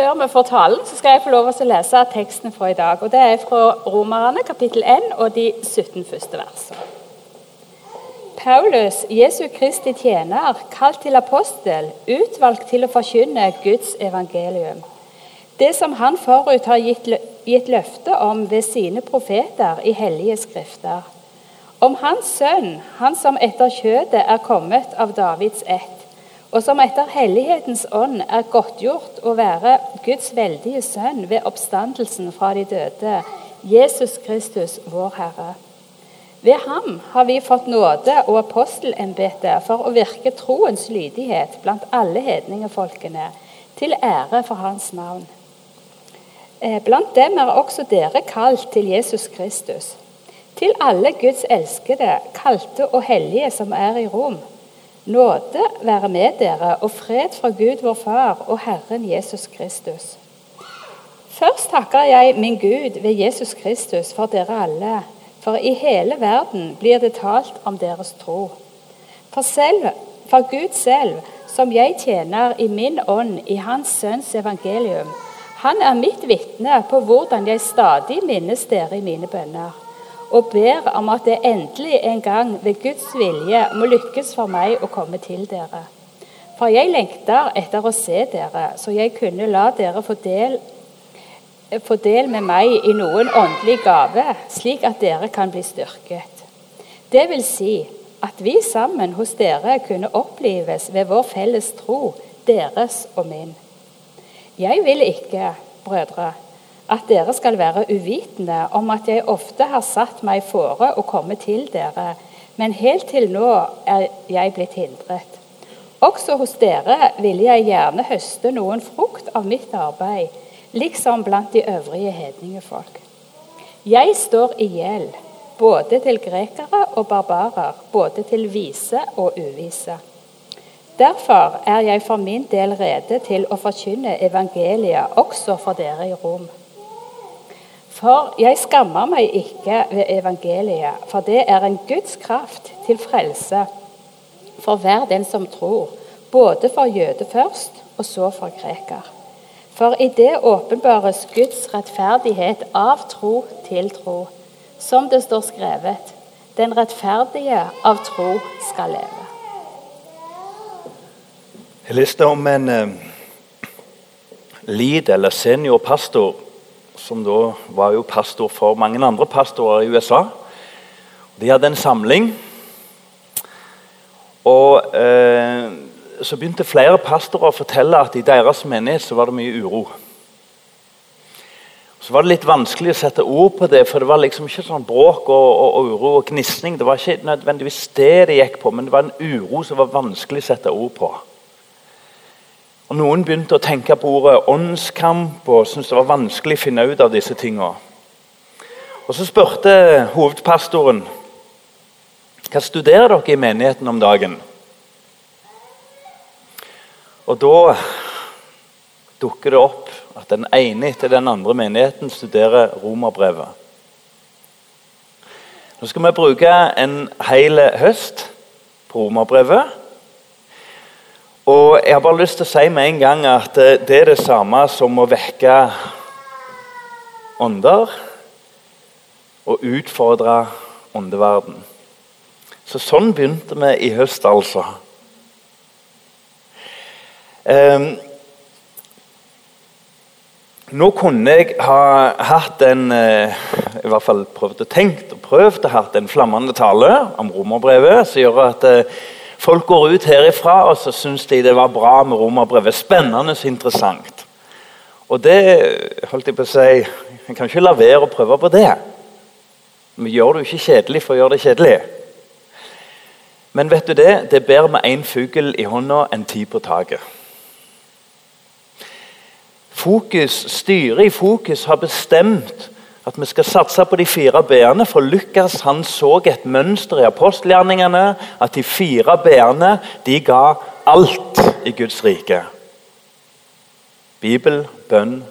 Før vi får talen, så skal jeg få lov til å lese teksten fra i dag. og Det er fra Romerne kapittel 1 og de 17 første versene. Paulus, Jesu Kristi tjener, kalt til apostel, utvalgt til å forkynne Guds evangelium. Det som han forut har gitt, gitt løfte om ved sine profeter i hellige skrifter. Om hans sønn, han som etter kjødet er kommet av Davids ett og som etter hellighetens ånd er godtgjort å være Guds veldige sønn ved oppstandelsen fra de døde, Jesus Kristus, vår Herre. Ved ham har vi fått nåde og apostelembete for å virke troens lydighet blant alle hedningefolkene, til ære for Hans navn. Eh, blant dem er også dere kalt til Jesus Kristus. Til alle Guds elskede, kalte og hellige som er i Rom. Nåde være med dere og fred fra Gud vår Far og Herren Jesus Kristus. Først takker jeg min Gud ved Jesus Kristus for dere alle, for i hele verden blir det talt om deres tro. For, selv, for Gud selv, som jeg tjener i min ånd i Hans Sønns evangelium, han er mitt vitne på hvordan jeg stadig minnes dere i mine bønner og ber om at det endelig en gang ved Guds vilje må lykkes for meg å komme til dere. For jeg lengter etter å se dere, så jeg kunne la dere få del, få del med meg i noen åndelig gave, slik at dere kan bli styrket. Det vil si at vi sammen hos dere kunne opplives ved vår felles tro, deres og min. Jeg vil ikke, brødre, at dere skal være uvitende om at jeg ofte har satt meg fore å komme til dere, men helt til nå er jeg blitt hindret. Også hos dere ville jeg gjerne høste noen frukt av mitt arbeid, liksom blant de øvrige hedningefolk. Jeg står i gjeld, både til grekere og barbarer, både til vise og uvise. Derfor er jeg for min del rede til å forkynne evangeliet også for dere i Rom. For jeg skammer meg ikke ved evangeliet, for det er en Guds kraft til frelse for hver den som tror, både for jøde først, og så for greker. For i det åpenbares Guds rettferdighet av tro til tro, som det står skrevet:" Den rettferdige av tro skal leve. Jeg leste om en eh, lid eller seniorpastor som da var jo pastor for mange andre pastorer i USA. De hadde en samling. Og eh, Så begynte flere pastorer å fortelle at i deres menighet så var det mye uro. Så var det litt vanskelig å sette ord på det, for det var liksom ikke sånn bråk og, og, og uro og gnisning. Det var ikke nødvendigvis det det gikk på, men det var en uro som var vanskelig å sette ord på. Og Noen begynte å tenke på ordet åndskamp og syntes det var vanskelig å finne ut av disse tingene. Og Så spurte hovedpastoren hva studerer dere i menigheten om dagen. Og Da dukker det opp at den ene etter den andre menigheten studerer romerbrevet. Nå skal vi bruke en hel høst på romerbrevet. Og Jeg har bare lyst til å si med en gang at eh, det er det samme som å vekke ånder og utfordre åndeverden. Så sånn begynte vi i høst, altså. Um, nå kunne jeg ha hatt en uh, i hvert fall prøvd og tenkt og prøvd å ha en flammende tale om romerbrevet som gjør at uh, Folk går ut herifra og så syns de det var bra med romerbrevet. Spennende og interessant. Og det holdt jeg på å si En kan ikke la være å prøve på det. Vi gjør det jo ikke kjedelig for å gjøre det kjedelig. Men vet du det? Det er bedre med én fugl i hånda enn ti på taket. Fokus, Styret i Fokus har bestemt at vi skal satse på de fire b-ene. For Lukas han så et mønster i apostelgjerningene. At de fire b-ene de ga alt i Guds rike. Bibel, bønn,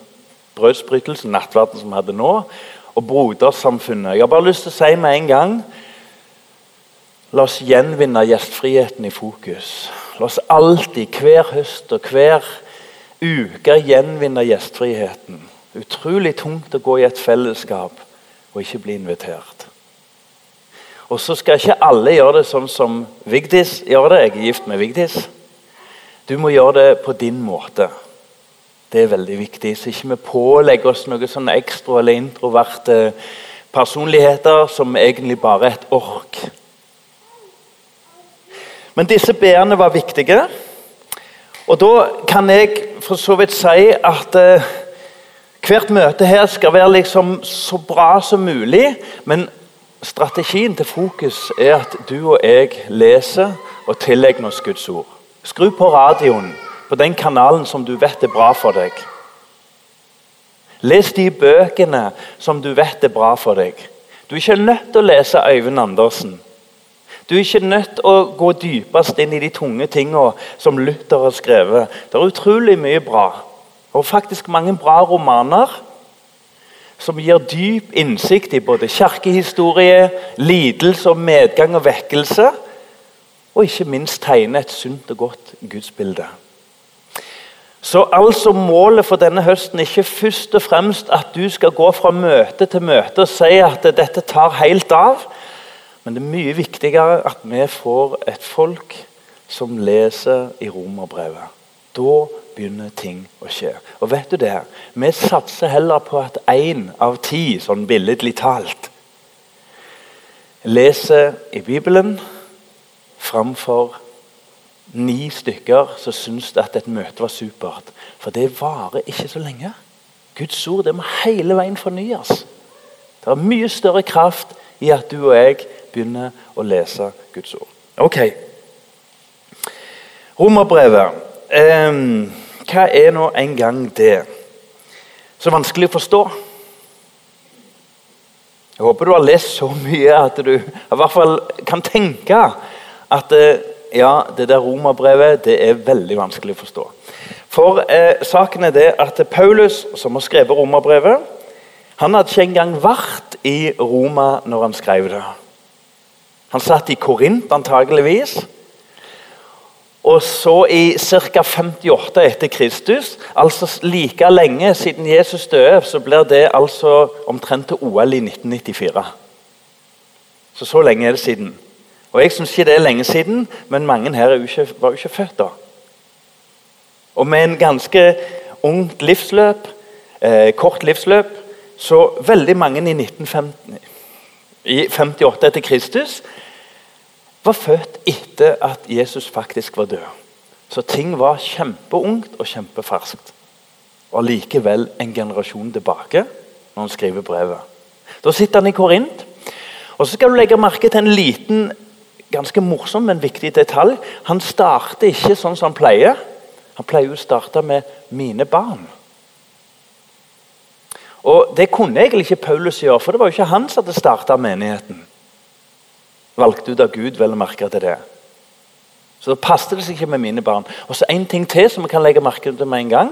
brødsbrytelse, nattverden som vi hadde nå, og brodersamfunnet. Jeg har bare lyst til å si med en gang La oss gjenvinne gjestfriheten i fokus. La oss alltid, hver høst og hver uke, gjenvinne gjestfriheten. Utrolig tungt å gå i et fellesskap og ikke bli invitert. Og så skal ikke alle gjøre det sånn som Vigdis gjør det. Jeg er gift med Vigdis. Du må gjøre det på din måte. Det er veldig viktig. Så ikke vi pålegger oss noe sånn ekstra eller introverte personligheter som egentlig bare er et ork. Men disse b-ene var viktige. Og da kan jeg for så vidt si at eh, hvert møte her skal være liksom så bra som mulig. Men strategien til fokus er at du og jeg leser og tillegger oss Guds ord. Skru på radioen på den kanalen som du vet er bra for deg. Les de bøkene som du vet er bra for deg. Du er ikke nødt til å lese Øyvind Andersen. Du er ikke nødt til å gå dypest inn i de tunge tingene som Luther har skrevet. Det er utrolig mye bra, og faktisk mange bra romaner som gir dyp innsikt i både kirkehistorie, lidelse og medgang og vekkelse. Og ikke minst tegne et sunt og godt gudsbilde. Så altså målet for denne høsten er ikke først og fremst at du skal gå fra møte til møte og si at dette tar helt av. Men det er mye viktigere at vi får et folk som leser i romerbrevet. Da begynner ting å skje. Og vet du det? Vi satser heller på at én av ti, sånn billedlig talt, leser i Bibelen framfor ni stykker som syns at et møte var supert. For det varer ikke så lenge. Guds ord det må hele veien fornyes. Det er mye større kraft i at du og jeg begynner å lese Guds ord. Ok. Romerbrevet. Eh, hva er nå en gang det? Så vanskelig å forstå. Jeg håper du har lest så mye at du i hvert fall kan tenke at eh, ja, det der romerbrevet det er veldig vanskelig å forstå. For eh, saken er det at Paulus, som har skrevet romerbrevet, han hadde ikke engang vært i Roma når han skrev det. Han satt i Korint antageligvis. Og så i ca. 58 etter Kristus, altså like lenge siden Jesus døde, så blir det altså omtrent til OL i 1994. Så så lenge er det siden. Og Jeg syns ikke det er lenge siden, men mange her ikke, var jo ikke født da. Og med en ganske ungt livsløp, eh, kort livsløp, så veldig mange i 1950, i 58 etter Kristus var født etter at Jesus faktisk var død. Så ting var kjempeungt og kjempeferskt. Og likevel en generasjon tilbake når han skriver brevet. Da sitter han i Korint. Og så skal du legge merke til en liten ganske morsom, men viktig detalj. Han starter ikke sånn som han pleier. Han pleier å starte med 'mine barn'. Og Det kunne egentlig ikke Paulus gjøre, for det var jo ikke han som hadde starta menigheten. Valgte ut av Gud, vel merke til det. Så da passet det seg ikke med mine barn. Og så En ting til som vi kan legge merke til med en gang.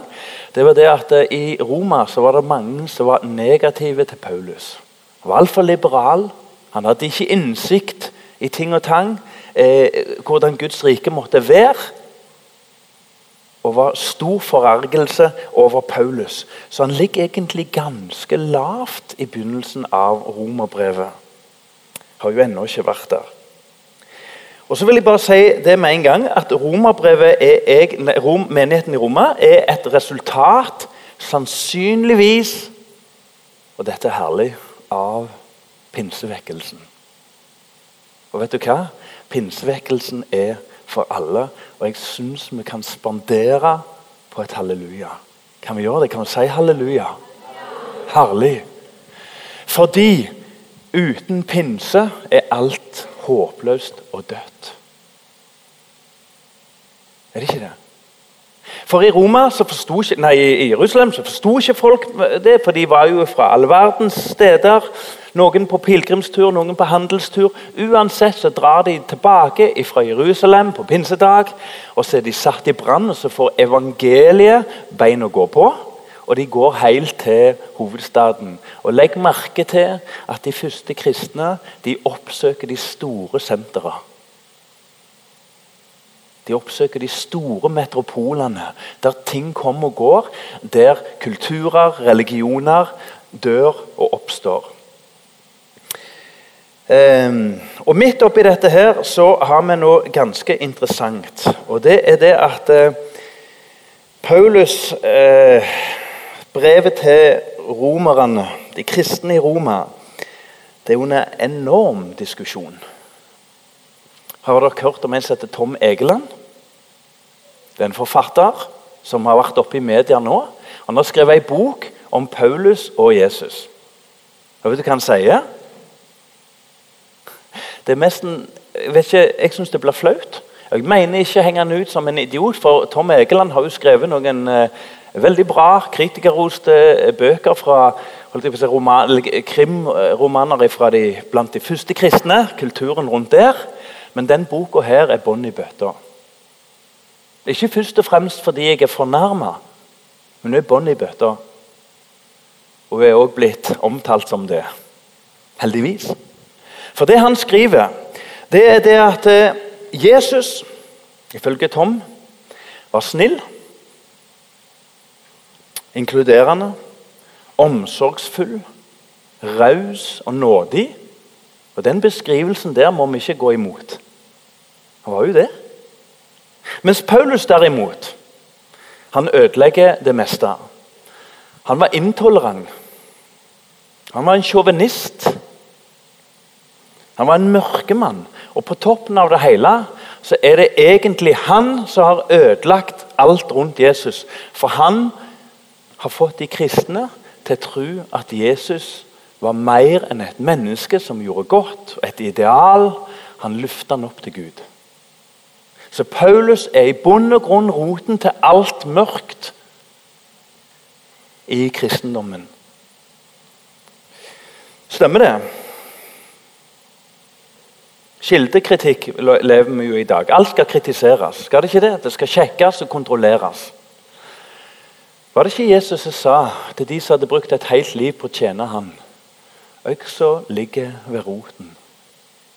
det var det at eh, I Roma så var det mange som var negative til Paulus. Han var altfor liberal. Han hadde ikke innsikt i ting og tang. Eh, hvordan Guds rike måtte være. Og var stor forargelse over Paulus. Så han ligger egentlig ganske lavt i begynnelsen av romerbrevet. Har jo ennå ikke vært der. Og så vil jeg bare si det med en gang at er, Rom, Menigheten i Roma er et resultat, sannsynligvis Og dette er herlig av pinsevekkelsen. Og vet du hva? Pinsevekkelsen er for alle. Og jeg syns vi kan spandere på et halleluja. Kan vi gjøre det? Kan vi si halleluja? Herlig. Fordi uten pinse er alt håpløst og dødt. Er det ikke det? For i Roma så ikke, nei, i Jerusalem så forsto ikke folk det, for de var jo fra all verdens steder. Noen på pilegrimstur, noen på handelstur. Uansett så drar de tilbake fra Jerusalem på pinsedag. og Så er de satt i brann, og så får evangeliet bein å gå på. Og de går helt til hovedstaden. Og Legg merke til at de første kristne de oppsøker de store sentra. De oppsøker de store metropolene, der ting kommer og går. Der kulturer, religioner dør og oppstår. Um, og Midt oppi dette her så har vi noe ganske interessant. Og det er det at uh, Paulus uh, Brevet til romerne, de kristne i Roma, det er under enorm diskusjon. Har dere hørt om en som heter Tom Egeland? Det er en forfatter som har vært oppe i media nå. Han har skrevet ei bok om Paulus og Jesus. Og vet du hva han sier? Det er nesten, Jeg, vet ikke, jeg syns det blir flaut. Jeg mener ikke å henge han ut som en idiot, for Tom Egeland har jo skrevet noen eh, veldig bra kritikerroste eh, bøker fra si, roman, krimromaner fra de, blant de første kristne. Kulturen rundt der. Men den boka her er bånn i bøtta. Ikke først og fremst fordi jeg er fornærma, men hun er bånn i bøtta. Og hun er òg blitt omtalt som det. Heldigvis. For det han skriver, det er det at eh, Jesus, ifølge Tom, var snill, inkluderende, omsorgsfull, raus og nådig. Og Den beskrivelsen der må vi ikke gå imot. Han var jo det. Mens Paulus derimot, han ødelegger det meste. Han var intolerant. Han var en sjåvinist. Han var en mørkemann. Og på toppen av det hele så er det egentlig han som har ødelagt alt rundt Jesus. For han har fått de kristne til å tro at Jesus var mer enn et menneske som gjorde godt, et ideal. Han løfta han opp til Gud. Så Paulus er i bunn og grunn roten til alt mørkt i kristendommen. Stemmer det? Kildekritikk lever vi jo i dag. Alt skal kritiseres. Skal det ikke det? Det skal sjekkes og kontrolleres. Var det ikke Jesus som sa til de som hadde brukt et helt liv på å tjene ham Øksa ligger ved roten.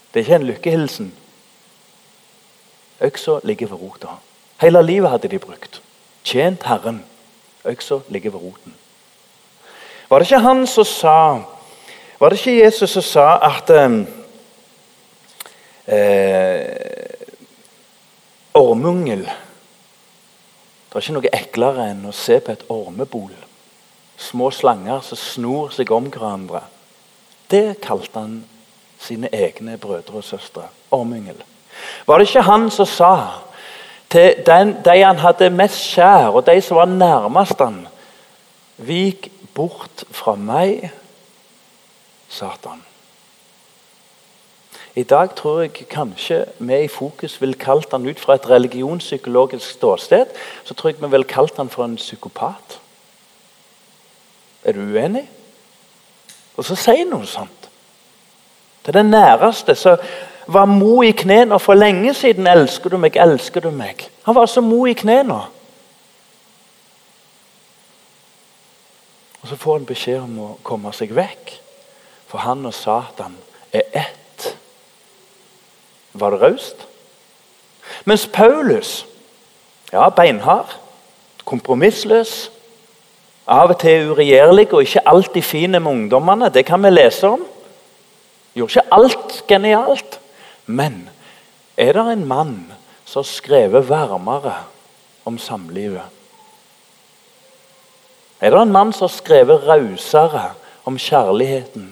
Det er ikke en lykkehilsen. Øksa ligger ved rota. Hele livet hadde de brukt. Tjent Herren. Øksa ligger ved roten. Var det ikke han som sa Var det ikke Jesus som sa at um, eh, Ormungel Det er ikke noe eklere enn å se på et ormebol. Små slanger som snor seg om hverandre. Det kalte han sine egne brødre og søstre. Ormyngel. Var det ikke han som sa til den, de han hadde mest kjær, og de som var nærmest han Vik bort fra meg, Satan. I dag tror jeg kanskje vi i Fokus vil kalt han ut fra et religionspsykologisk ståsted. Så tror jeg vi vil kalt han for en psykopat. Er du uenig? Og så sier noe sånt. Til den næreste så var mo i knærne for lenge siden. 'Elsker du meg, elsker du meg?' Han var så mo i knærne. Og så får han beskjed om å komme seg vekk. For han og Satan er ett var det raust. Mens Paulus ja, beinhard, kompromissløs, av og til uregjerlig og ikke alltid fin med ungdommene. Det kan vi lese om. Gjorde ikke alt genialt. Men er det en mann som har skrevet varmere om samlivet? Er det en mann som har skrevet rausere om kjærligheten?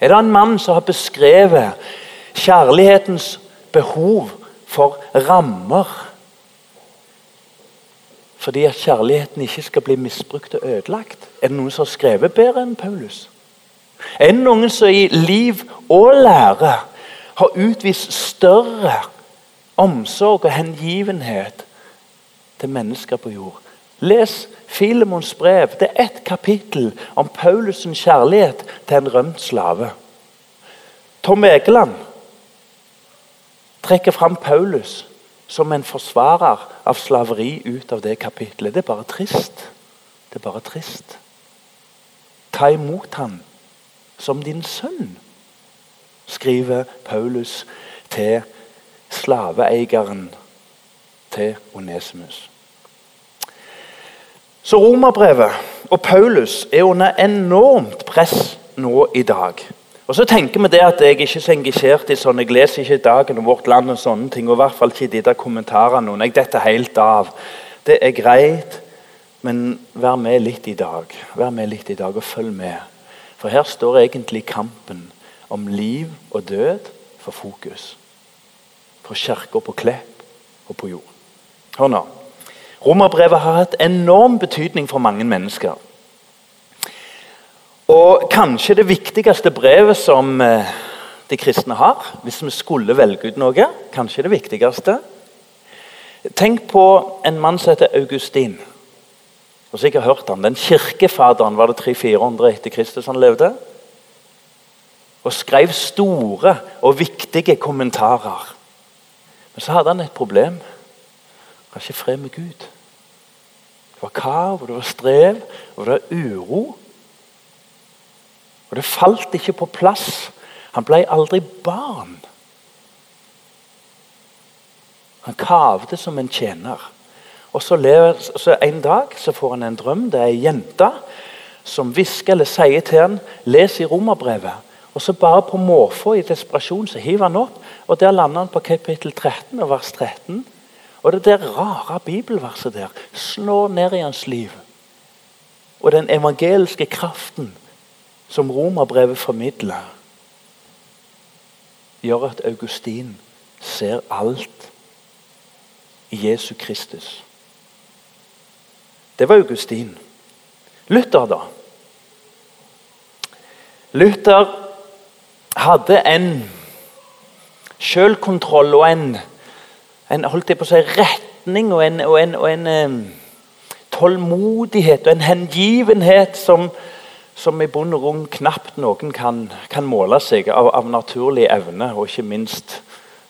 Er det en mann som har beskrevet kjærlighetens behov for rammer. Fordi at kjærligheten ikke skal bli misbrukt og ødelagt. Er det noen som har skrevet bedre enn Paulus? Er det noen som i liv og lære har utvist større omsorg og hengivenhet til mennesker på jord? Les Filemons brev. Det er ett kapittel om Paulus' kjærlighet til en rømt slave. Tom Egeland trekker fram Paulus som en forsvarer av slaveri ut av det kapittelet. Det er bare trist. Det er bare trist. Ta imot ham som din sønn, skriver Paulus til slaveeieren til Onesimus. Så Romerbrevet og Paulus er under enormt press nå i dag. Og så tenker vi det at Jeg er ikke så engasjert i sånn, jeg leser ikke Dagen og Vårt Land og sånne ting. og i hvert fall ikke de der kommentarene. Jeg detter helt av. Det er greit, men vær med litt i dag. Vær med litt i dag og følg med. For her står egentlig kampen om liv og død for fokus. For kirka på Klepp og på jord. Hør nå. Romerbrevet har hatt enorm betydning for mange mennesker. Og kanskje det viktigste brevet som eh, de kristne har, hvis vi skulle velge ut noe. Kanskje det viktigste. Tenk på en mann som heter Augustin. Og så jeg har hørt han. Den kirkefaderen var det 300-400 etter Kristus han levde. Og skrev store og viktige kommentarer. Men så hadde han et problem. Han har ikke fred med Gud. Det var kav, og det var strev, og det var uro. Og det falt ikke på plass. Han ble aldri barn. Han kavde som en tjener. Og så, lever, så En dag så får han en drøm. Det er ei jente som hvisker eller sier til han, les i romerbrevet. Og så bare på måfå i desperasjon så hiver han opp, og der lander han på kapittel 13 og vers 13. Og det der rare bibelverset der slår ned i hans liv. Og den evangeliske kraften som romerbrevet formidler, gjør at Augustin ser alt i Jesu Kristus. Det var Augustin. Luther, da? Luther hadde en selvkontroll og en en holdt jeg på å si, retning og en, og en, og en um, tålmodighet og en hengivenhet som, som i bunn og grunn knapt noen kan, kan måle seg av, av naturlig evne, og ikke minst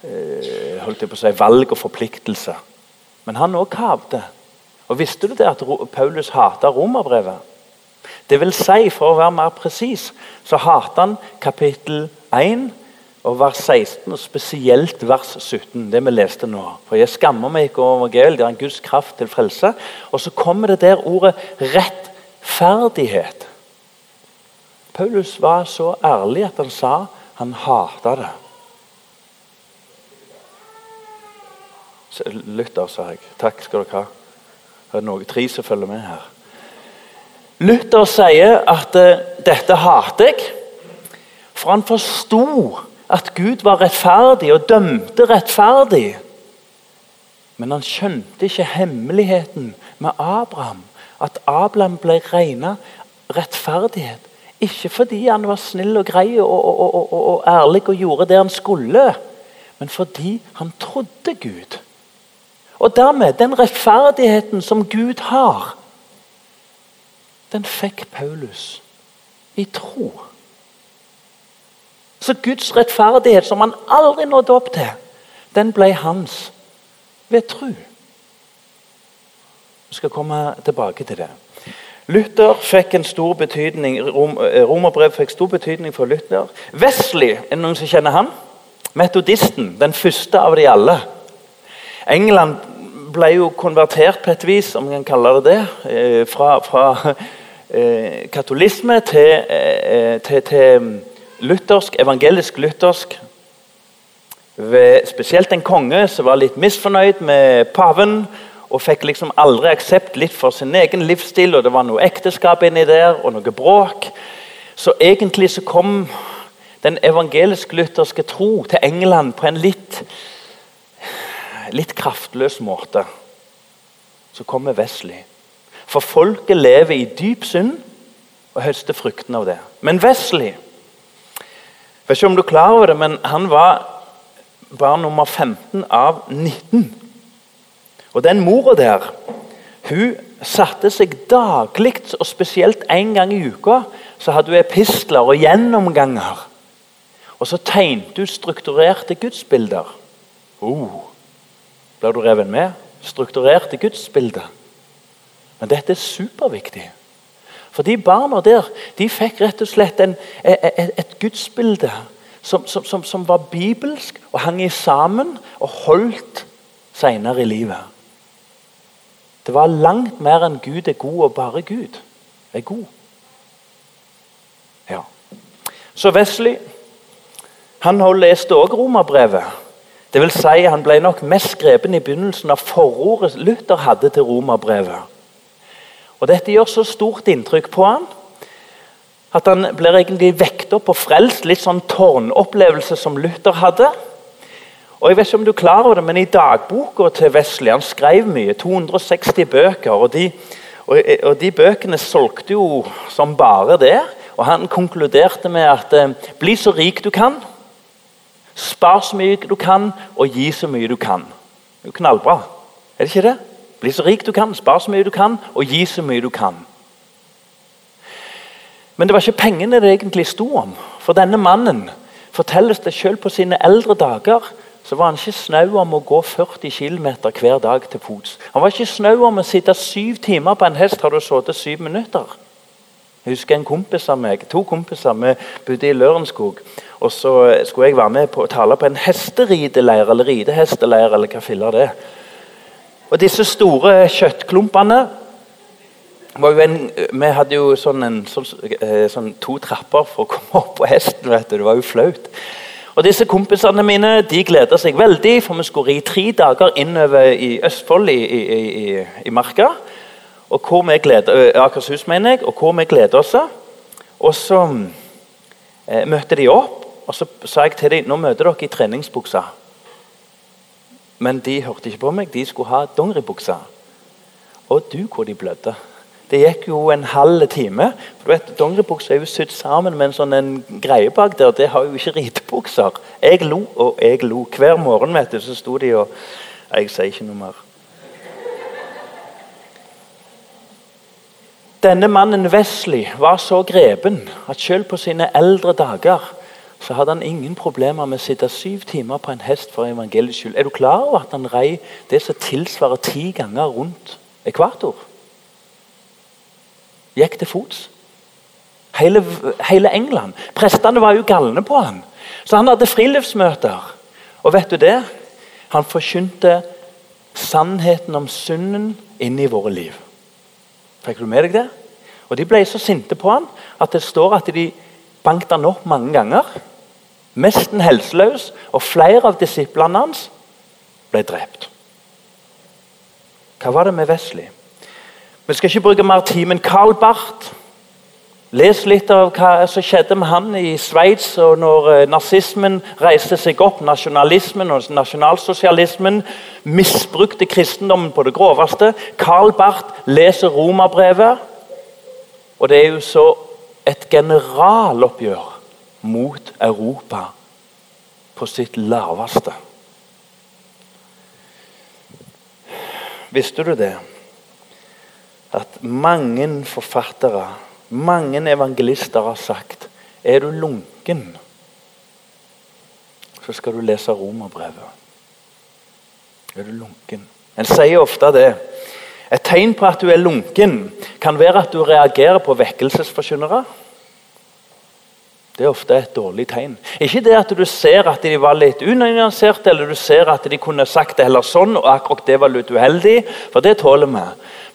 uh, holdt jeg på å si, valg og forpliktelse. Men han òg kavde. Og Visste du det at Paulus hata romerbrevet? Det vil si, for å være mer presis, så hater han kapittel 1 og vers 16, og spesielt vers 17, det vi leste nå. For jeg skammer meg ikke over evangeliet, det er en Guds kraft til frelse. Og så kommer det der ordet rettferdighet. Paulus var så ærlig at han sa han hata det. Luther, sa jeg. Takk skal dere ha. Det er noe tre som følger med her. Luther sier at uh, dette hater jeg, for han forsto at Gud var rettferdig og dømte rettferdig. Men han skjønte ikke hemmeligheten med Abraham. At Abraham ble regna rettferdighet. Ikke fordi han var snill og grei og, og, og, og, ærlig og gjorde det han skulle, men fordi han trodde Gud. Og dermed, den rettferdigheten som Gud har, den fikk Paulus i tro. Så Guds rettferdighet, som han aldri nådde opp til, den ble hans ved tru. Vi skal komme tilbake til det. Luther fikk en stor betydning, Rom, eh, Romerbrev fikk stor betydning for Luther. Wesley, er det noen som kjenner han? Metodisten, den første av de alle. England ble jo konvertert på et vis, om man kan kalle det det, eh, fra, fra eh, katolisme til, til, til luthersk, evangelisk luthersk. Spesielt en konge som var litt misfornøyd med paven og fikk liksom aldri aksept litt for sin egen livsstil, og det var noe ekteskap inni der, og noe bråk. Så egentlig så kom den evangelisk-lutherske tro til England på en litt, litt kraftløs måte. Så kommer Wesley. For folket lever i dyp synd og høster fruktene av det. Men Wesley vet ikke om du er klar over det, men han var barn nummer 15 av 19. Og den mora der hun satte seg daglig, og spesielt én gang i uka, så hadde hun epistler og gjennomganger. Og så tegnet hun strukturerte gudsbilder. Oh, Blir du revet med? Strukturerte gudsbilder. Men dette er superviktig. For de barna der de fikk rett og slett en, et, et gudsbilde som, som, som, var bibelsk og hang sammen og holdt senere i livet. Det var langt mer enn Gud er god, og bare Gud er god. Ja. Så Wesley han leste også romerbrevet. Det vil si, Han ble nok mest grepen i begynnelsen av forordet Luther hadde til romerbrevet. Og Dette gjør så stort inntrykk på han at han blir egentlig vekt opp og frelst. Litt sånn tårnopplevelse som Luther hadde. Og jeg vet ikke om du er over det, men I dagboka til Wesley han skrev mye. 260 bøker. og de, og, og de bøkene solgte jo som bare det. Og Han konkluderte med at eh, bli så rik du kan, spar så mye du kan, og gi så mye du kan. Det er jo knallbra. Er det ikke det? Bli så rik du kan, spar så mye du kan, og gi så mye du kan. Men det var ikke pengene det egentlig sto om. For denne mannen fortelles det selv på sine eldre dager så var han ikke snau om å gå 40 km hver dag til fots. Han var ikke snau om å sitte syv timer på en hest. Har du sittet syv minutter? Jeg husker en kompis av meg, To kompiser vi bodde i Lørenskog. og Så skulle jeg være med på å tale på en hesterrideleir, eller ridehesteleir, eller hva filler det er. Og Disse store kjøttklumpene en, Vi hadde jo sånn, en, sånn, eh, sånn, to trapper for å komme opp på hesten. vet du, Det var jo flaut. Og disse Kompisene mine de gleda seg veldig, for vi skulle ri tre dager innover i Østfold, i, i, i, i Marka. Og hvor vi gleder, Akershus, mener jeg, og hvor vi gleder oss. Og så eh, møtte de opp, og så sa jeg til dem nå møter dere i treningsbuksa. Men de hørte ikke på meg. De skulle ha dongeribuksa. Og du, hvor de blødde. Det gikk jo en halv time. for du vet, Dongeribuksa er jo sydd sammen med en sånn en greie bak der. Det har jo ikke ridebukser. Jeg lo og jeg lo. Hver morgen vet du, så sto de og Jeg sier ikke noe mer. Denne mannen Wesley var så grepen at selv på sine eldre dager så hadde han ingen problemer med å sitte syv timer på en hest for evangeliets skyld. Er du klar over at han rei det som tilsvarer ti ganger rundt ekvator? gikk til fots. Hele, hele England. Prestene var jo galne på han. Så han hadde friluftsmøter. Og vet du det? Han forkynte sannheten om synden inn i våre liv. Fikk du med deg det? Og De ble så sinte på han at det står at de banket han opp mange ganger. Mesten helseløs, og flere av disiplene hans ble drept. Hva var det med Wesley? Vi skal ikke bruke mer tid, men Carl Barth Les litt av hva som skjedde med han i Sveits når eh, nazismen reiste seg opp. Nasjonalismen og nasjonalsosialismen misbrukte kristendommen på det groveste. Carl Barth leser romerbrevet, og det er jo så et generaloppgjør mot Europa på sitt laveste. Visste du det? at mange forfattere, mange evangelister har sagt er du lunken, så skal du lese romerbrevet. Er du lunken? En sier ofte det. Et tegn på at du er lunken, kan være at du reagerer på vekkelsesforkynnere. Det er ofte et dårlig tegn. Ikke det at du ser at de var litt unyanserte, eller du ser at de kunne sagt det heller sånn, og akkurat det var litt uheldig, for det tåler vi.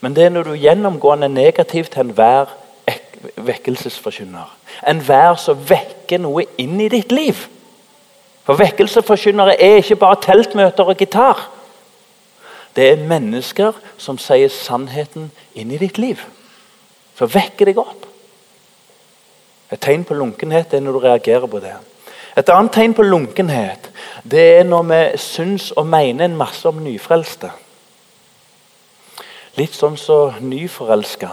Men det er når du gjennomgående er negativ til enhver vekkelsesforkynner. Enhver som vekker noe inn i ditt liv. For vekkelsesforkynnere er ikke bare teltmøter og gitar. Det er mennesker som sier sannheten inn i ditt liv. Som vekker deg opp. Et tegn på lunkenhet er når du reagerer på det. Et annet tegn på lunkenhet det er når vi syns og mener en masse om nyfrelste. Litt sånn som så nyforelska.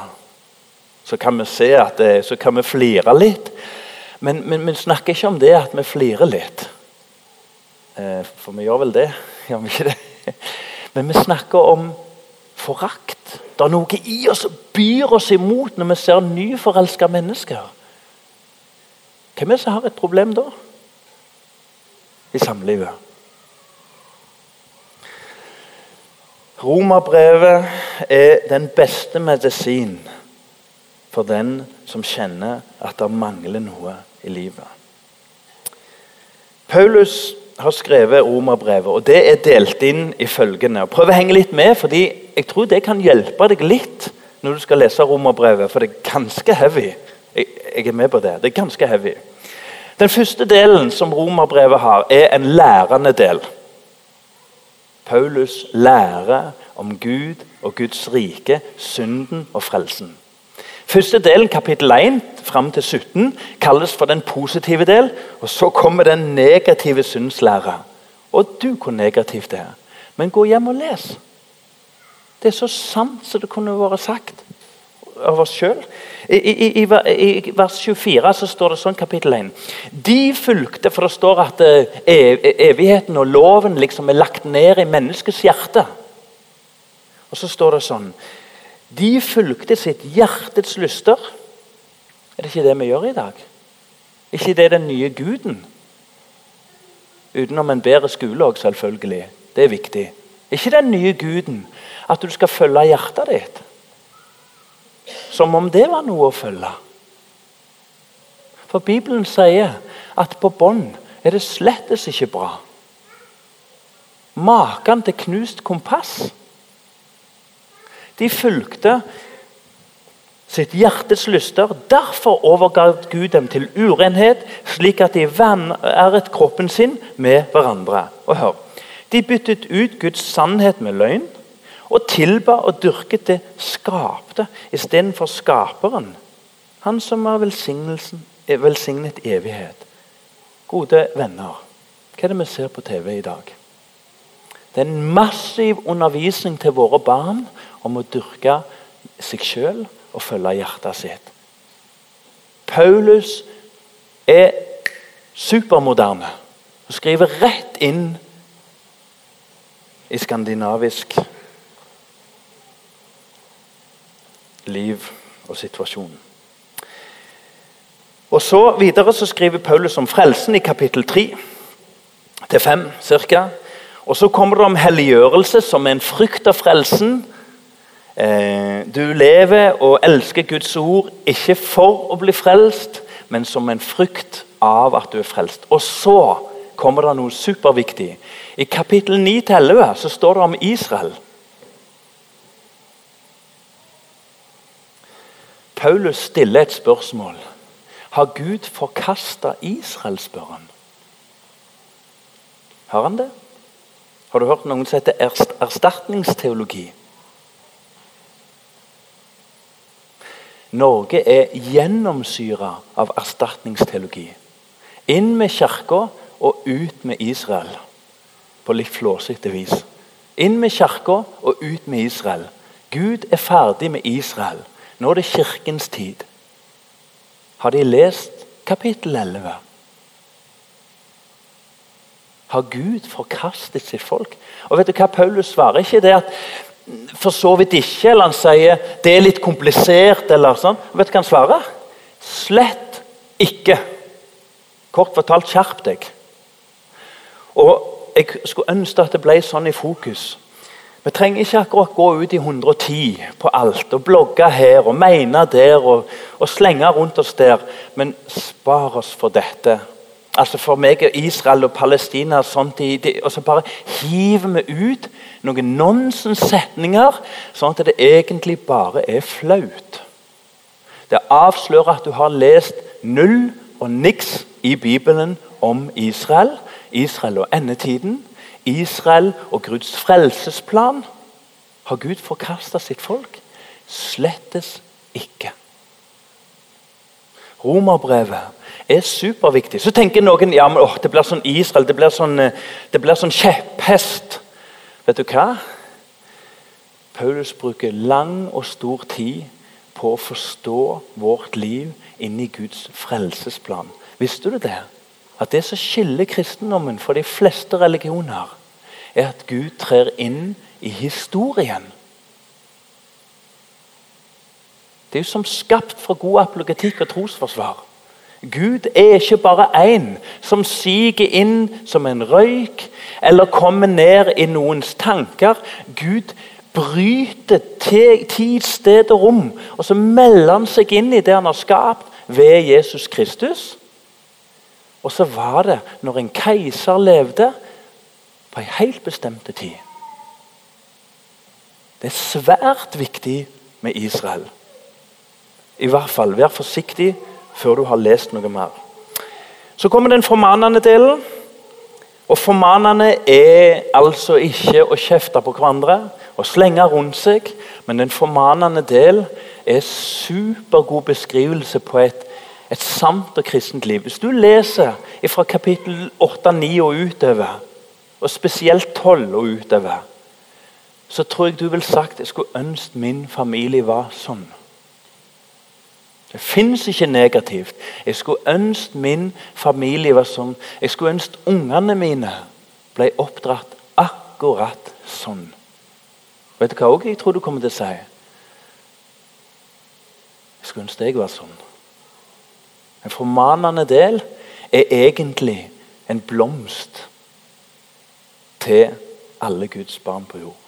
Så kan vi se at det, så kan vi flire litt. Men vi snakker ikke om det at vi flirer litt. Eh, for vi gjør vel det, gjør vi ikke det? Men vi snakker om forakt. Det er noe i oss som byr oss imot når vi ser nyforelska mennesker. Hvem er det som har et problem da? I samlivet. Romerbrevet er den beste medisin for den som kjenner at det mangler noe i livet. Paulus har skrevet romerbrevet, og det er delt inn i følgende. Prøv å henge litt med, fordi jeg tror det kan hjelpe deg litt når du skal lese romerbrevet, for det er ganske heavy. Jeg, jeg er med på det. Det er ganske heavy. Den første delen som romerbrevet har, er en lærende del. Paulus lærer om Gud og Guds rike, synden og frelsen. Første delen, kapittel 1 fram til 17, kalles for den positive del. og Så kommer den negative syndslæra. Og du, hvor negativt det er. Men gå hjem og les. Det er så sant som det kunne vært sagt av oss sjøl. I, i, I, vers 24 så står det sånn, kapittel 1. De fulgte, for det står at eh, evigheten og loven liksom er lagt ned i menneskets hjerte. Og så står det sånn De fulgte sitt hjertets lyster. Er det ikke det vi gjør i dag? Ikke det den nye guden? Utenom en bedre skole òg, selvfølgelig. Det er viktig. Ikke den nye guden at du skal følge hjertet ditt? Som om det var noe å følge. For Bibelen sier at på bånd er det slettes ikke bra. Maken til knust kompass. De fulgte sitt hjertes lyster. Derfor overga Gud dem til urenhet, slik at de vanæret kroppen sin med hverandre. Og hør, De byttet ut Guds sannhet med løgn og tilba og dyrket det skapte istedenfor skaperen. Han som er velsignet evighet. Gode venner, hva er det vi ser på TV i dag? Det er en massiv undervisning til våre barn om å dyrke seg sjøl og følge hjertet sitt. Paulus er supermoderne og skriver rett inn i skandinavisk liv og situasjon. Og så Videre så skriver Paulus om frelsen i kapittel 3 til 5 ca. Og så kommer det om helliggjørelse som en frykt av frelsen. Eh, du lever og elsker Guds ord ikke for å bli frelst, men som en frykt av at du er frelst. Og så kommer det noe superviktig. I kapittel 9-11 så står det om Israel. Paulus stiller et spørsmål. Har Gud forkasta Israel, spør han. Har han det? Har du hørt noen som heter erstatningsteologi? Norge er gjennomsyra av erstatningsteologi. Inn med kirka og ut med Israel. På litt flåsete vis. Inn med kirka og ut med Israel. Gud er ferdig med Israel. Nå er det kirkens tid. Har de lest kapittel 11? Har Gud forkastet sitt folk? Og vet du hva Paulus svarer? Ikke det at for så vidt ikke, eller han sier det er litt komplisert. eller sånn. Vet du hva han svarer? Slett ikke. Kort fortalt, skjerp deg. Og Jeg skulle ønske at det ble sånn i fokus. Vi trenger ikke akkurat gå ut i 110 på alt og blogge her og mene der og, og slenge rundt oss der, men spar oss for dette. Altså For meg er Israel og Palestina og de, og så bare hiver vi ut noen nonsenssetninger, sånn at det egentlig bare er flaut. Det avslører at du har lest null og niks i Bibelen om Israel, Israel og endetiden, Israel og Guds frelsesplan. Har Gud forkasta sitt folk? Slettes ikke. Romerbrevet er superviktig. Så tenker noen ja, men, åh, det blir sånn Israel, det blir sånn, eh, det blir sånn kjepphest. Vet du hva? Paulus bruker lang og stor tid på å forstå vårt liv inni Guds frelsesplan. Visste du det? At det som skiller kristendommen fra de fleste religioner, er at Gud trer inn i historien. Det er jo som skapt for god apologetikk og trosforsvar. Gud er ikke bare én som siger inn som en røyk eller kommer ned i noens tanker. Gud bryter tid, sted og rom, og så melder han seg inn i det han har skapt ved Jesus Kristus. Og så var det når en keiser levde på en helt bestemt tid. Det er svært viktig med Israel. I hvert fall, Vær forsiktig før du har lest noe mer. Så kommer den formanende delen. Og formanende er altså ikke å kjefte på hverandre og slenge rundt seg, men den formanende del er supergod beskrivelse på et, et sant og kristent liv. Hvis du leser fra kapittel 8-9 og utover, og spesielt 12 og utover, så tror jeg du vil sagt jeg skulle ønske min familie var sånn. Det fins ikke negativt. Jeg skulle ønske min familie var sånn. Jeg skulle ønske ungene mine ble oppdratt akkurat sånn. Vet du hva jeg tror du kommer til å si? Jeg skulle ønske jeg var sånn. En formanende del er egentlig en blomst til alle Guds barn på jord.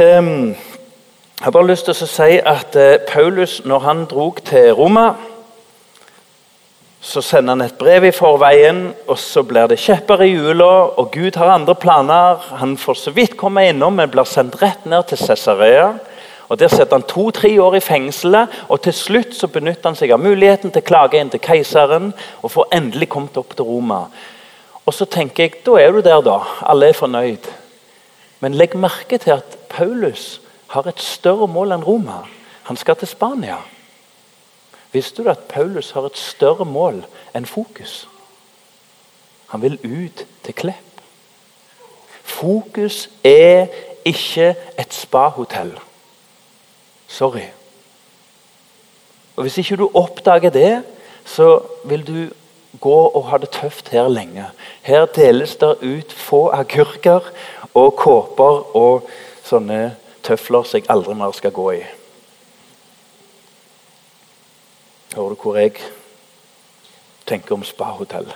Um, jeg har bare lyst til å si at uh, Paulus, når han dro til Roma, så sender han et brev i forveien, og så blir det kjepper i hjula, og Gud har andre planer. Han får så vidt komme innom, men blir sendt rett ned til Cesarea. Og Der setter han to-tre år i fengselet, og til slutt så benytter han seg av muligheten til å klage inn til keiseren og får endelig kommet opp til Roma. Og så tenker jeg, Da er du der, da. Alle er fornøyd. Men legg merke til at Paulus har et større mål enn Roma. Han skal til Spania. Visste du at Paulus har et større mål enn fokus? Han vil ut til Klepp. Fokus er ikke et spahotell. Sorry. Og Hvis ikke du oppdager det, så vil du gå og ha det tøft her lenge. Her deles det ut få agurker og kåper og sånne tøfler som jeg aldri mer skal gå i. Hører du hvor jeg tenker om spahotell?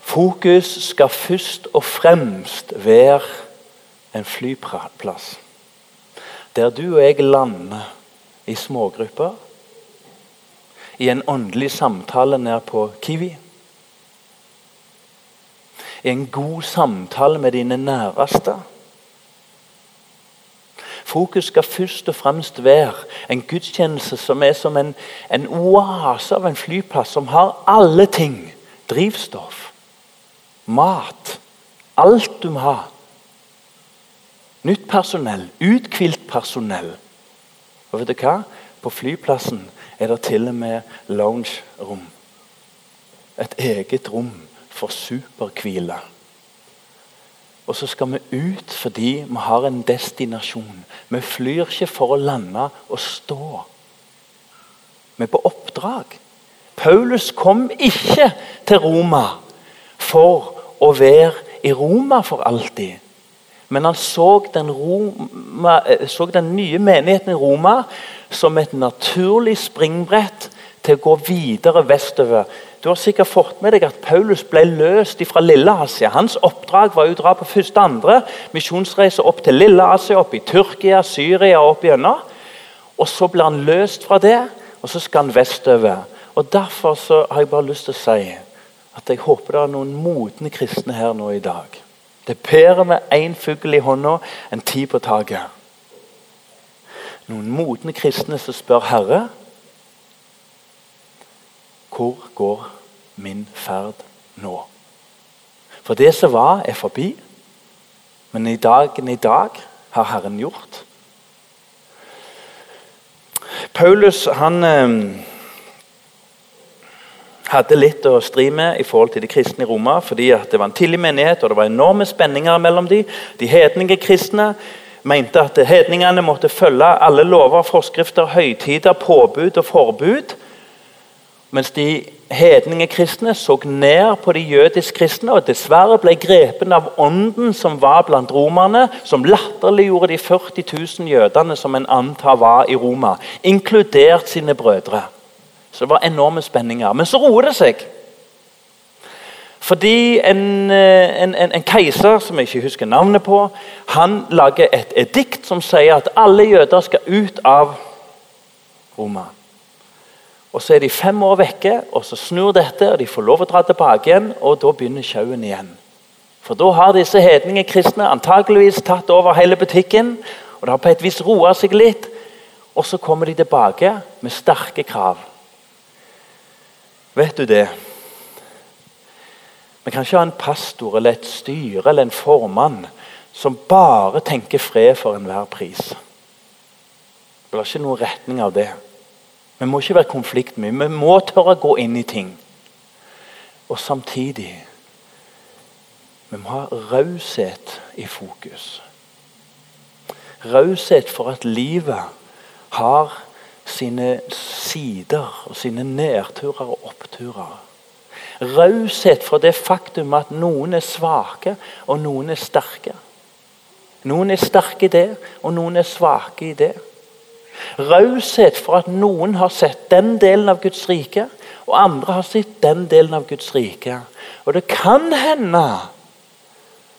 Fokus skal først og fremst være en flyplass. Der du og jeg lander i smågrupper, i en åndelig samtale nede på Kiwi. I en god samtale med dine næreste. Fokus skal først og fremst være en gudstjeneste som er som en, en oase av en flyplass, som har alle ting. Drivstoff, mat, alt du må ha. Nytt personell, uthvilt personell. Og vet du hva? På flyplassen er det til og med lounge-rom. Et eget rom for superhvile. Og så skal vi ut fordi vi har en destinasjon. Vi flyr ikke for å lande og stå. Vi er på oppdrag. Paulus kom ikke til Roma for å være i Roma for alltid. Men han så den, Roma, eh, så den nye menigheten i Roma som et naturlig springbrett til å gå videre vestover. Du har sikkert fått med deg at Paulus ble løst fra Lille-Asia. Hans oppdrag var å dra på første andre misjonsreise opp til Lille-Asia, opp i Tyrkia, Syria og opp gjennom. Og så ble han løst fra det, og så skal han vestover. Og Derfor har jeg bare lyst til å si at jeg håper det er noen modne kristne her nå i dag. Det er bedre med én fugl i hånda enn ti på taket. Noen modne kristne som spør Herre hvor går min ferd nå? For det som var, er forbi. Men i dagen i dag har Herren gjort. Paulus han eh, hadde litt å stri med i forhold til de kristne i Roma. fordi det var en tidlig menighet, og det var enorme spenninger mellom de. De hedninge kristne mente at hedningene måtte følge alle lover, forskrifter, høytider, påbud og forbud. Mens de hedninge kristne så ned på de jødisk kristne og dessverre ble grepen av ånden som var blant romerne, som latterliggjorde de 40 000 jødene som en antar var i Roma, inkludert sine brødre. Så det var enorme spenninger. Men så roer det seg. Fordi en, eh, en, en, en, keiser som jeg ikke husker navnet på, han lager et edikt som sier at alle jøder skal ut av Roma. Og Så er de fem år vekke, og så snur dette, og de får lov å dra tilbake igjen. Og da begynner sjauen igjen. For da har disse hedninge kristne antakeligvis tatt over hele butikken. Og det har på et vis roa seg litt. Og så kommer de tilbake med sterke krav. Vet du det? Vi kan ikke ha en pastor eller et styre eller en formann som bare tenker fred for enhver pris. Det blir ikke noen retning av det. Vi må ikke være konfliktmye. Vi må tørre å gå inn i ting. Og samtidig vi må ha raushet i fokus. Raushet for at livet har sine sider og sine nedturer og oppturer. Raushet for det faktum at noen er svake, og noen er sterke. Noen er sterke i det, og noen er svake i det. Raushet for at noen har sett den delen av Guds rike, og andre har sett den delen av Guds rike. Og det kan hende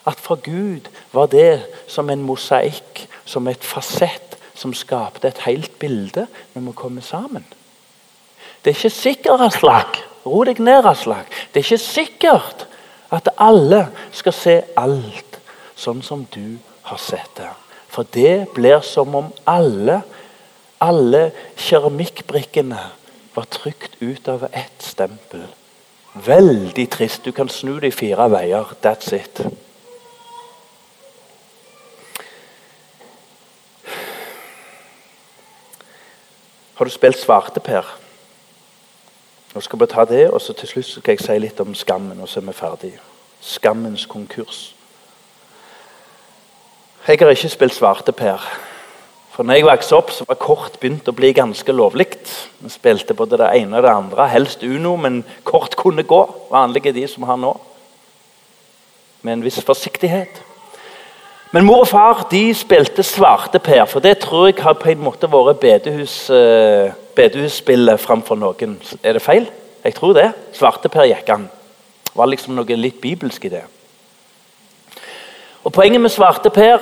at for Gud var det som en mosaikk, som et fasett, som skapte et helt bilde når vi kommer sammen. Det er ikke sikkert, Aslak. Ro deg ned, Aslak. Det er ikke sikkert at alle skal se alt sånn som du har sett det. For det blir som om alle, alle keramikkbrikkene var trykt ut av ett stempel. Veldig trist. Du kan snu de fire veier. That's it. Har du spilt svarteper? Nå skal vi ta det, og så til slutt skal jeg si litt om skammen, og så er vi ferdige. Skammens konkurs. Jeg har ikke spilt svarteper. For når jeg vokste opp, så var kort begynt å bli ganske lovlig. Vi spilte både det ene og det andre, helst Uno, men kort kunne gå. Vanlige de som har nå. Med en viss forsiktighet. Men mor og far de spilte svarteper, for det tror jeg har på en måte vært bedehus, eh, bedehusspillet framfor noen. Er det feil? Jeg tror det. Svarteper gikk an. Det var liksom noe litt bibelsk i det. Og Poenget med svarteper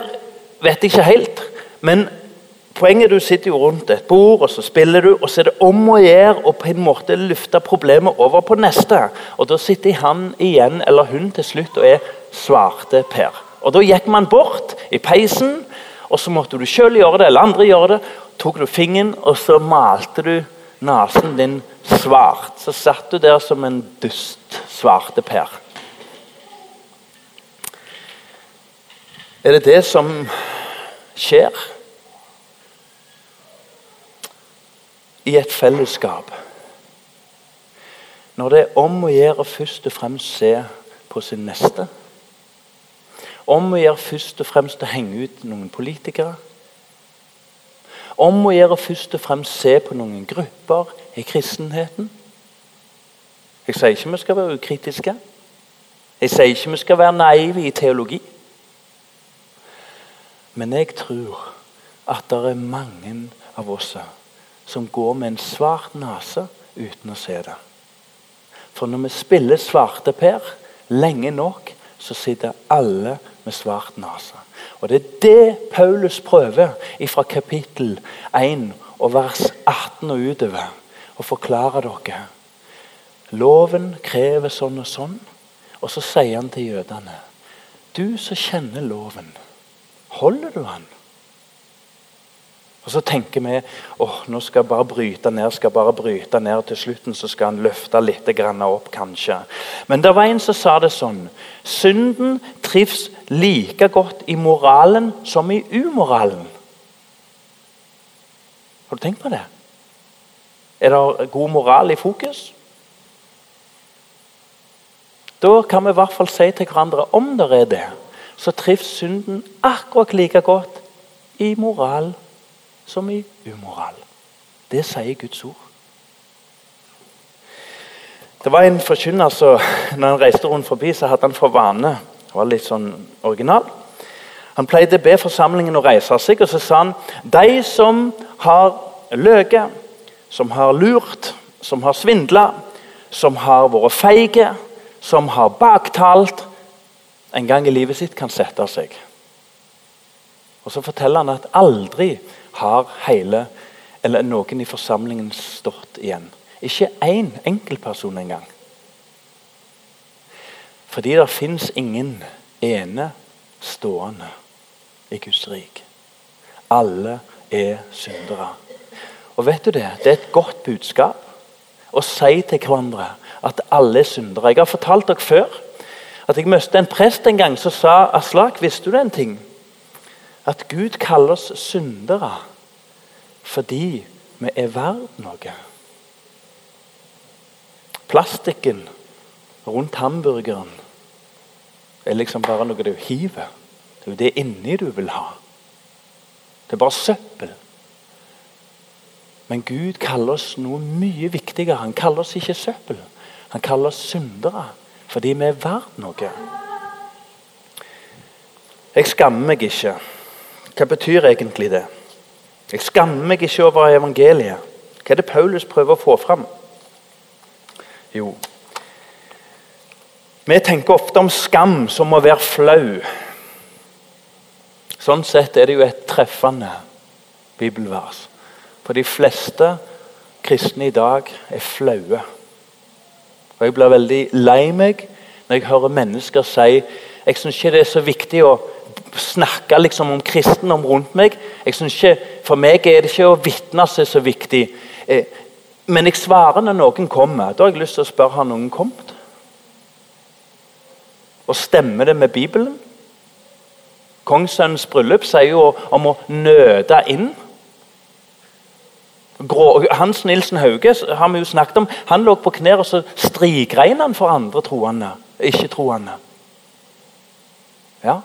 vet jeg ikke helt. Men poenget du sitter jo rundt et bord, og så spiller du, og så er det om å gjøre å på en måte løfte problemet over på neste. Og Da sitter han igjen, eller hun til slutt, og er svarteper. Og Da gikk man bort i peisen, og så måtte du sjøl gjøre det, eller andre gjøre det. tok du fingeren, og så malte du nesen din svart. Så satt du der som en dust svarteper. Er det det som skjer i et fellesskap? Når det er om å gjøre først og fremst se på sin neste? Om å gjøre først og fremst å henge ut noen politikere. Om å gjøre først og fremst se på noen grupper i kristenheten. Jeg sier ikke vi skal være ukritiske. Jeg sier ikke vi skal være naive i teologi. Men jeg tror at det er mange av oss som går med en svart nese uten å se det. For når vi spiller svarteper lenge nok, så sitter alle med svart nese. Og Det er det Paulus prøver fra kapittel 1 og vers 18 og utover å forklare dere. Loven krever sånn og sånn. Og så sier han til jødene Du som kjenner loven, holder du han? Og Så tenker vi åh, nå skal jeg bare bryte ned, skal jeg bare bryte ned. Til slutten så skal han løfte litt opp, kanskje. Men det var en som sa det sånn. Synden trives like godt i moralen som i umoralen. Har du tenkt på det? Er det god moral i fokus? Da kan vi i hvert fall si til hverandre om det er det, så trives synden akkurat like godt i moral som i umoral. Det sier Guds ord. Det var en forkynner som når han reiste rundt forbi, så hadde han for vane Det var litt sånn original. Han pleide å be forsamlingen å reise seg, og så sa han de som har løyet, som har lurt, som har svindla, som har vært feige, som har baktalt, en gang i livet sitt kan sette seg. Og Så forteller han at aldri har hele, eller noen i forsamlingen stått igjen. Ikke én enkeltperson engang. Fordi det fins ingen ene stående i Guds rik. Alle er syndere. Og vet du det? Det er et godt budskap å si til hverandre at alle er syndere. Jeg har fortalt dere før at jeg møtte en prest en gang som sa Aslak, visste du en ting? At Gud kaller oss syndere fordi vi er verdt noe. Plastikken rundt hamburgeren er liksom bare noe du hiver. Det er jo det inni du vil ha. Det er bare søppel. Men Gud kaller oss noe mye viktigere. Han kaller oss ikke søppel. Han kaller oss syndere fordi vi er verdt noe. Jeg skammer meg ikke. Hva betyr egentlig det? Jeg skammer meg ikke over evangeliet. Hva er det Paulus prøver å få fram? Jo, vi tenker ofte om skam som å være flau. Sånn sett er det jo et treffende bibelvers. For de fleste kristne i dag er flaue. Og Jeg blir veldig lei meg når jeg hører mennesker si jeg syns ikke det er så viktig å snakke liksom om kristendom rundt meg. Jeg synes ikke, For meg er det ikke å vitne er så viktig. Eh, men jeg svarer når noen kommer. Da har jeg lyst til å spørre har noen kommet. Og stemmer det med Bibelen? Kongssønnens bryllup sier jo om å nøde inn. Hans Nilsen Hauge har vi jo snakket om, han lå på knær og så strikregna han for andre troende, ikke-troende. Ja.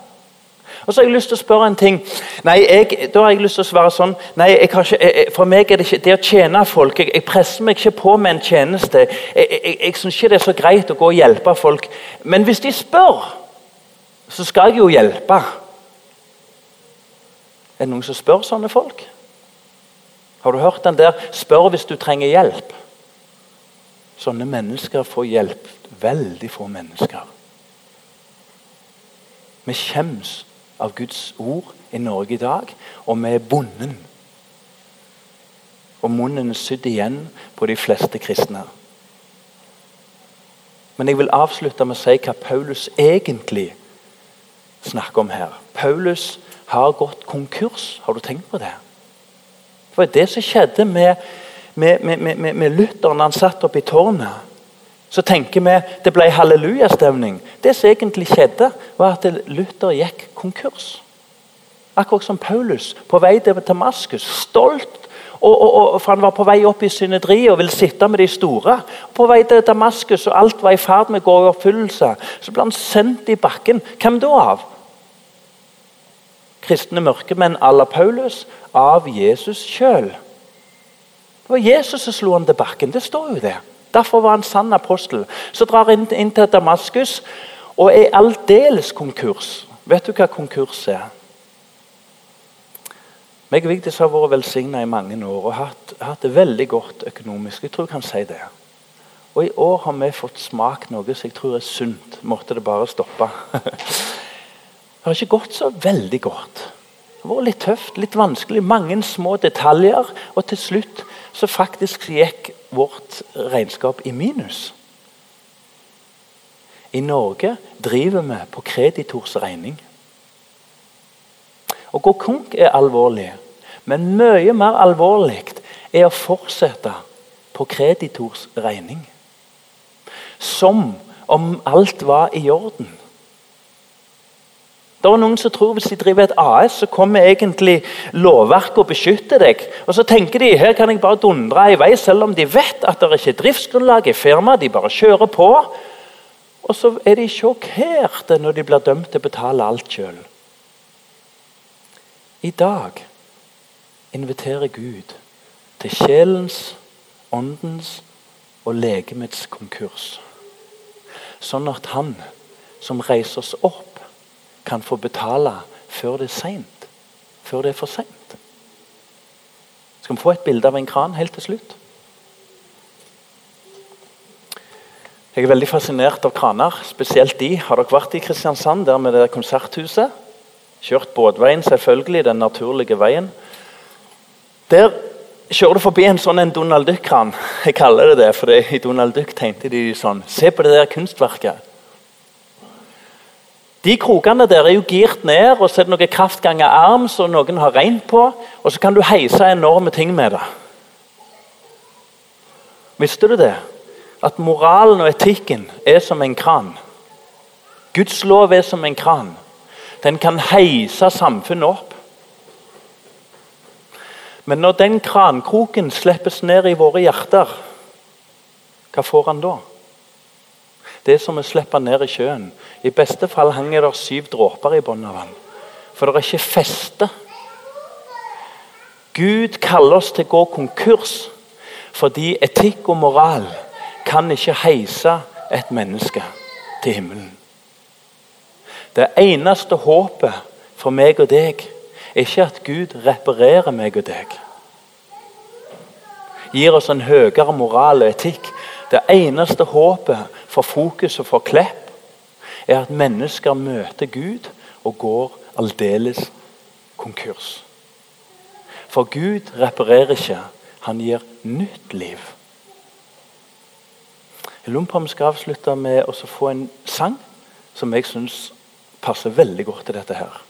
Og så har jeg lyst til å spørre en ting. Nei, jeg, Da har jeg lyst til å svare sånn nei, ikke, jeg, For meg er det ikke det å tjene folk. Jeg, jeg presser meg ikke på med en tjeneste. Jeg, jeg, jeg syns ikke det er så greit å gå og hjelpe folk. Men hvis de spør, så skal jeg jo hjelpe. Er det noen som spør sånne folk? Har du hørt den der 'spør hvis du trenger hjelp'? Sånne mennesker får hjelp. Veldig få mennesker. Vi skjems av Guds ord i Norge i dag, og vi er bonden. Og munnen er sydd igjen på de fleste kristne. Men jeg vil avslutte med å si hva Paulus egentlig snakker om her. Paulus har gått konkurs. Har du tenkt på det? Det var det som skjedde med, med, med, med Luther når han satt oppe i tårnet. Så tenker vi det ble hallelujastemning. Det som egentlig skjedde, var at Luther gikk konkurs. Akkurat som Paulus på vei til Damaskus. Stolt, og, og, og, for han var på vei opp i synedriet og ville sitte med de store. På vei til Damaskus, og alt var i ferd med å gå i oppfyllelse. Så ble han sendt i bakken. Hvem da av? kristne mørkemenn à la Paulus av Jesus sjøl. Det var Jesus som slo han til bakken. Det står jo det. Derfor var han sann apostel. Så drar han inn, til Damaskus og er aldeles konkurs. Vet du hva konkurs er? Meg og Vigdis har vært velsigna i mange år og hatt, hatt, det veldig godt økonomisk. Jeg tror jeg kan si det. Og i år har vi fått smakt noe som jeg tror er sunt. Måtte det bare stoppe. Det har ikke gått så veldig godt. Det har vært litt tøft, litt vanskelig, mange små detaljer. Og til slutt så faktisk gikk vårt regnskap i minus. I Norge driver vi på kreditors regning. Å gå konk er alvorlig, men mye mer alvorlig er å fortsette på kreditors regning. Som om alt var i orden. Det er noen som tror hvis de driver et AS, så kommer egentlig lovverket og beskytter deg. Og Så tenker de her kan jeg bare dundre i vei, selv om de vet at det ikke er driftsgrunnlag i firmaet. De bare kjører på. Og så er de sjokkerte når de blir dømt til å betale alt sjøl. I dag inviterer Gud til sjelens, åndens og legemets konkurs. Sånn at Han som reiser oss opp kan få betale før det er seint. Før det er for seint. Skal vi få et bilde av en kran helt til slutt? Jeg er veldig fascinert av kraner, spesielt de. Har dere vært i Kristiansand, der med det konserthuset? Kjørt båtveien, selvfølgelig, den naturlige veien. Der kjører du forbi en sånn en Donald Duck-kran Jeg kaller det det, for i Donald Duck tegnte de sånn Se på det der kunstverket. De krokene der er jo girt ned, og så er det noen kraftganger arm som noen har regnet på, og så kan du heise enorme ting med det. Visste du det? At moralen og etikken er som en kran. Guds lov er som en kran. Den kan heise samfunnet opp. Men når den krankroken slippes ned i våre hjerter, hva får han da? Det som å slippe ned i sjøen. I beste fall henger det syv dråper i bunnen av vann. For det er ikke feste. Gud kaller oss til å gå konkurs fordi etikk og moral kan ikke heise et menneske til himmelen. Det eneste håpet for meg og deg er ikke at Gud reparerer meg og deg. Gir oss en høyere moral og etikk. Det eneste håpet for fokus og for Klepp er at mennesker møter Gud og går aldeles konkurs. For Gud reparerer ikke, han gir nytt liv. Jeg lurer på om vi skal avslutte med å få en sang som jeg syns passer veldig godt til dette her.